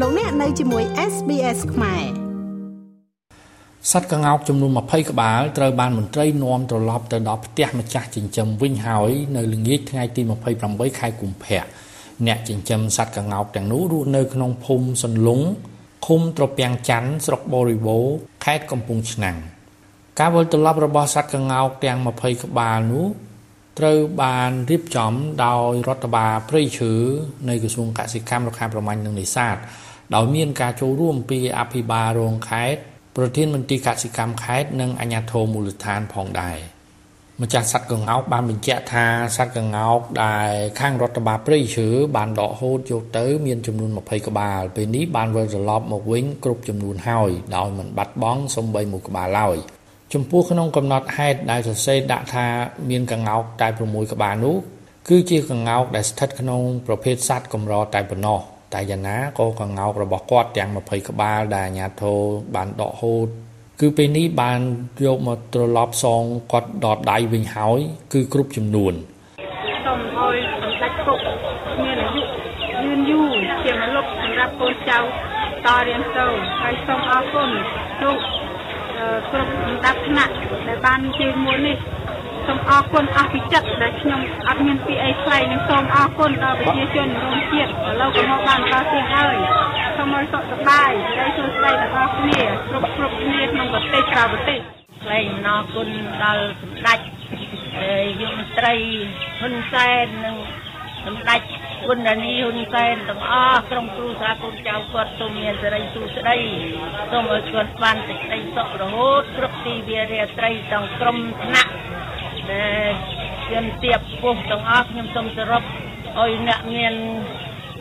លោកអ្នកនៅជាមួយ SBS ខ្មែរសត្វកង្កោកចំនួន20ក្បាលត្រូវបានមន្ត្រីនាំត្រឡប់ទៅដល់ផ្ទះម្ចាស់ចិញ្ចឹមវិញហើយនៅល្ងាចថ្ងៃទី28ខែកុម្ភៈអ្នកចិញ្ចឹមសត្វកង្កោកទាំងនោះរស់នៅក្នុងភូមិសន្លង់ឃុំត្រពាំងច័ន្ទស្រុកបរិបូរខេត្តកំពង់ឆ្នាំងការវិលត្រឡប់របស់សត្វកង្កោកទាំង20ក្បាលនោះត្រូវបានរៀបចំដោយរដ្ឋបាលព្រៃឈើនៃក្រសួងកសិកម្មរុក្ខាប្រមាញ់និងនេសាទ ដោយមានការចូលរួមពីអភិបាលរងខេត្តប្រធានមន្ត្រីកសិកម្មខេត្តនិងអាជ្ញាធរមូលដ្ឋានផងដែរម្ចាស់សត្វកង្កោកបានបញ្ជាក់ថាសត្វកង្កោកដែលខាងរដ្ឋបាលព្រៃឈើបានដកហូតយកទៅមានចំនួន20ក្បាលពេលនេះបានវិលត្រឡប់មកវិញគ្រប់ចំនួនហើយដោយមិនបាត់បង់សូម្បីមួយក្បាលឡើយចំពោះក្នុងកំណត់ហេតុដែលសរសេរដាក់ថាមានកង្កោកតែ6ក្បាលនោះគឺជាកង្កោកដែលស្ថិតក្នុងប្រភេទសត្វកម្រតែប៉ុណ្ណោះ តែយ៉ាងណាក៏កង្កោករបស់គាត់ទាំង20ក្បាលដែលអាញាធរបានដកហូតគឺពេលនេះបានយកមកត្រឡប់សងគាត់ដតដៃវិញហើយ គឺគ្រប់ចំនួនសូមអើយសម្ដេចពុកមានអាយុយឺនយូរជាមលុបសម្រាប់កូនចៅតរៀនសូត្រហើយសូមអរគុណទូគ្រប់សម្ដាប់ថ្នាក់ដែលបានជួយមួយនេះ សូមអរគុណអស់ពីចិត្តដែលខ្ញុំអត់មានពីអីថ្លៃនិងសូមអរគុណដល់ប្រជាជនរួមជាតិឥឡូវក៏មកបានដល់ទីហើយសូមឲ្យសុខសប្បាយហើយសួស្តីទាំងអស់គ្នាគ្រប់គ្រប់គ្នាក្នុងប្រទេសក្រៅប្រទេសថ្លែងអំណរគុណដល់សម្ដេចយុវត្រីហ៊ុនសែននិងសម្ដេចគុណនីហ៊ុនសែនទាំងអស់ក្រុមគ្រួសារកូនចៅគាត់សូមមានសេរីសុខស្ដីសូមឲ្យគាត់បានសេចក្តីសុខរហូតគ្រប់ទីវារាត្រីទាំងក្រុមថ្នាក់ ដែលជំទាបពោះទាំងអស់ខ្ញុំសូមសរុបឲ្យអ្នកមាន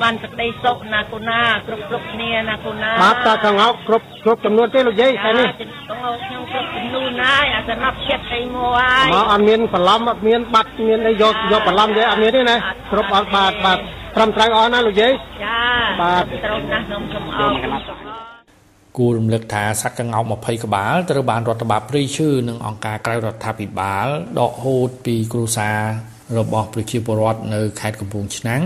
បានសេចក្តីសុខណាកូណាគ្រប់គ្រប់គ្នាណាកូណាបាទតើកងោកគ្រប់គ្រប់ចំនួនទេលោកយាយតែនេះកងោកខ្ញុំគ្រប់ចំនួនហើយអាសំរាប់ចិត្តអីមកហើយមកអត់មានបន្លំអត់មានបាត់មានអីយកយកបន្លំទេអត់មានទេណាគ្រប់អត់បាទបាទត្រឹមត្រូវអស់ណាលោកយាយចាបាទត្រូវណាស់ខ្ញុំសូមអរ គុណគួររំលឹកថាសត្វក្ងោក20ក្បាលត្រូវបានរដ្ឋបាលព្រៃឈើនិងអង្គការក្រៅរដ្ឋាភិបាលដកហូតពីគ្រួសាររបស់ប្រជាពលរដ្ឋនៅខេត្តកំពង់ឆ្នាំង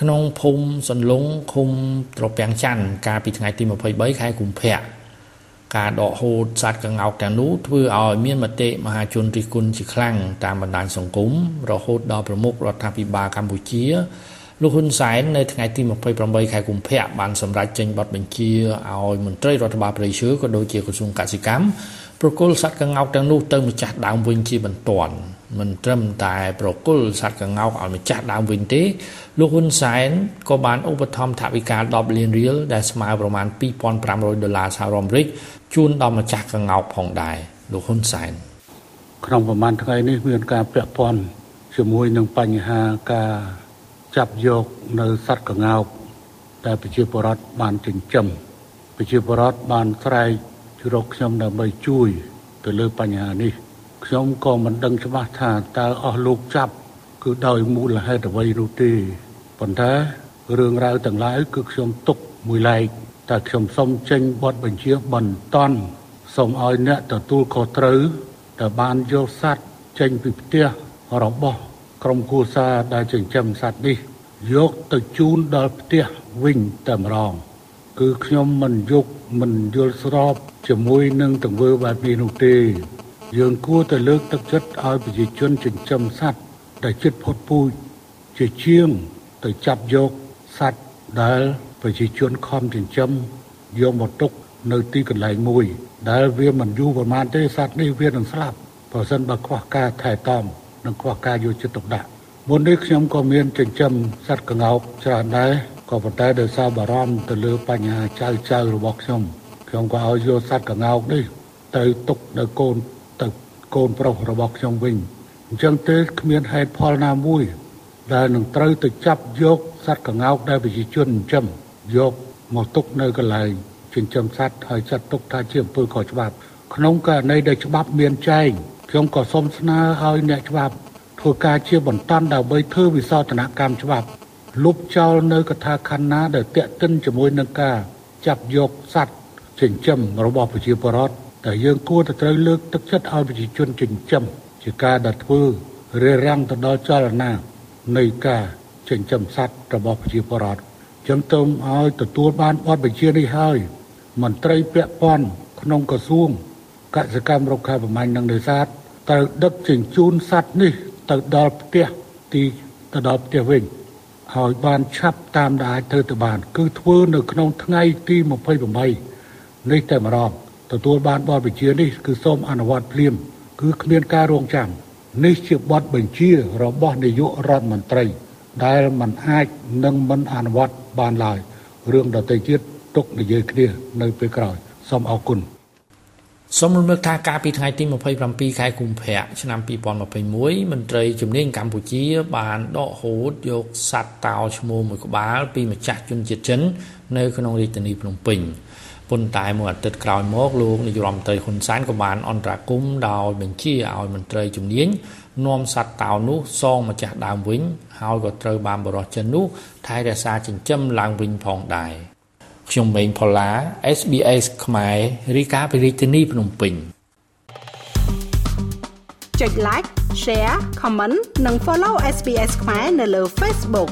ក្នុងភូមិសន្លង់ឃុំត្រពាំងច័ន្ទកាលពីថ្ងៃទី23ខែកុម្ភៈការដកហូតសត្វក្ងោកទាំងនោះធ្វើឲ្យមានមតិមហាជនរិះគន់ជាខ្លាំងតាមបណ្ដាញសង្គមរហូតដល់ប្រមុខរដ្ឋាភិបាលកម្ពុជា លោកហ៊ុនសែននៅថ្ងៃទី28ខែកុម្ភៈបានសម្រេចចេញបទបញ្ជាឲ្យមន្ត្រីរដ្ឋបាលព្រៃឈើក៏ដូចជាក្រសួងកសិកម្មប្រគល់សត្វកង្កោកទាំងនោះទៅម្ចាស់ដើមវិញជាបន្ទាន់មិនត្រឹមតែប្រគល់សត្វកង្កោកឲ្យម្ចាស់ដើមវិញទេលោកហ៊ុនសែនក៏បានឧបត្ថម្ភថវិកា10លានរៀលដែលស្មើប្រមាណ2500ដុល្លារសហរដ្ឋអាមេរិកជូនដល់ម្ចាស់កង្កោកផងដែរលោកហ៊ុនសែនក្នុងប្រមាណថ្ងៃនេះមានការពាក់ព័ន្ធជាមួយនឹងបញ្ហាការ ចាប់យកនៅសត្វកង្កោកដែលប្រជាពលរដ្ឋបានចិញ្ចឹមប្រជាពលរដ្ឋបានស្រែករកខ្ញុំដើម្បីជួយ ទៅលើបញ្ហានេះខ្ញុំក៏មិនដឹងច្បាស់ថាតើអស់លោកចាប់ គឺដោយមូលហេតុអ្វីនោះទេប៉ុន្តែរឿងរ៉ាវទាំងឡាយគឺខ្ញុំទុកមួយឡែកតែខ្ញុំសូមចេញបទបញ្ជាបន្តសូមឲ្យអ្នកទទួលខុសត្រូវដែលបានយកសត្វចេញពីផ្ទះរបស់ ក្រុមគូសាដែលចិញ្ចឹមសត្វនេះ យកទៅជូនដល់ផ្ទះវិញតែម្ដងគឺខ្ញុំមិនយកមិនយល់ស្របជាមួយនឹងទង្វើបែបនេះនោះទេ យើងគួរតែលើកទឹកចិត្តឲ្យប្រជាជនចិញ្ចឹមសត្វដែលចិត្តផុតពូជជាជាងទៅចាប់យកសត្វដែលប្រជាជនខំចិញ្ចឹមយកមកទុកនៅទីកន្លែងមួយ ដែលវាមិនយូរប្រហែលទេសត្វនេះវានឹងស្លាប់បើសិនបើខ្វះការថែទាំ និងខ្វះការយកចិត្តទុកដាក់មុននេះខ្ញុំក៏មានចិញ្ចឹមសត្វក្ងោកច្រើនដែរក៏ប៉ុន្តែដោយសារបារម្ភទៅលើបញ្ហាចៅចៅរបស់ខ្ញុំខ្ញុំក៏ឲ្យយកសត្វក្ងោកនេះទៅទុកនៅកូនទៅកូនប្រុសរបស់ខ្ញុំវិញអញ្ចឹងទេគ្មានហេតុផលណាមួយ ដែលនឹងត្រូវទៅចាប់យកសត្វក្ងោកដែលប្រជាជនចិញ្ចឹមយកមកទុកនៅកន្លែងចិញ្ចឹមសត្វហើយចាត់ទុកថាជាអំពើខុសច្បាប់ ក្នុងករណីដែលច្បាប់មានចែង ខ្ញុំក៏សូមស្នើឲ្យអ្នកច្បាប់ធ្វើការជាបន្តដើម្បីធ្វើវិសោធនកម្មច្បាប់លុបចោលនៅកថាខណ្ឌណាដែលតាក់ទិនជាមួយនឹងការចាប់យកសត្វចិញ្ចឹមរបស់ប្រជាពលរដ្ឋតែយើងគួរតែត្រូវលើកទឹកចិត្តឲ្យប្រជាជនចិញ្ចឹមជាការដែលធ្វើរារាំងទៅដល់ចលនានៃការចិញ្ចឹមសត្វរបស់ប្រជាពលរដ្ឋចឹងទៅឲ្យទទួលបានបទបញ្ជានេះហើយមន្ត្រីពាក់ព័ន្ធក្នុងក្រសួង កសិកម្មរុក្ខាប្រមាញ់និងនេសាទត្រូវដឹកជញ្ជូនសត្វនេះ ទៅដល់ផ្ទះទីទៅដល់ផ្ទះវិញហើយបានឆាប់តាមដែលអាចធ្វើទៅបាន គឺធ្វើនៅក្នុងថ្ងៃទី28នេះតែម្ដងទទួលបានបទបញ្ជានេះគឺសូមអនុវត្តភ្លាម គឺគ្មានការរងចាំនេះជាបទបញ្ជារបស់នាយករដ្ឋមន្ត្រី ដែលมันអាចនឹងមិនអនុវត្តបានឡើយរឿងដទៃទៀតទុកនិយាយគ្នានៅពេលក្រោយសូមអរគុណ សូមរំលឹកថាកាលពីថ្ងៃទី27ខែកុម្ភៈឆ្នាំ2021មន្ត្រីជំនាញកម្ពុជា បានដកហូតយកសត្វតោឈ្មោលមួយក្បាល ពីម្ចាស់ជនជាតិចិន នៅក្នុងរាជធានីភ្នំពេញប៉ុន្តែមួយអាទិត្យក្រោយមកលោកនាយរដ្ឋមន្ត្រីហ៊ុនសែនក៏បានអន្តរាគមន៍ដោយបញ្ជាឲ្យមន្ត្រីជំនាញនាំសត្វតោនោះសងម្ចាស់ដើមវិញហើយក៏ត្រូវបានបរិសុទ្ធចិននោះថែរក្សាចិញ្ចឹមឡើងវិញផងដែរ ខ្ញុំម៉េងផល្លា SBS ខ្មែររីកាពីរាជធានីភ្នំពេញចុច like share comment និង follow SBS ខ្មែរនៅលើ Facebook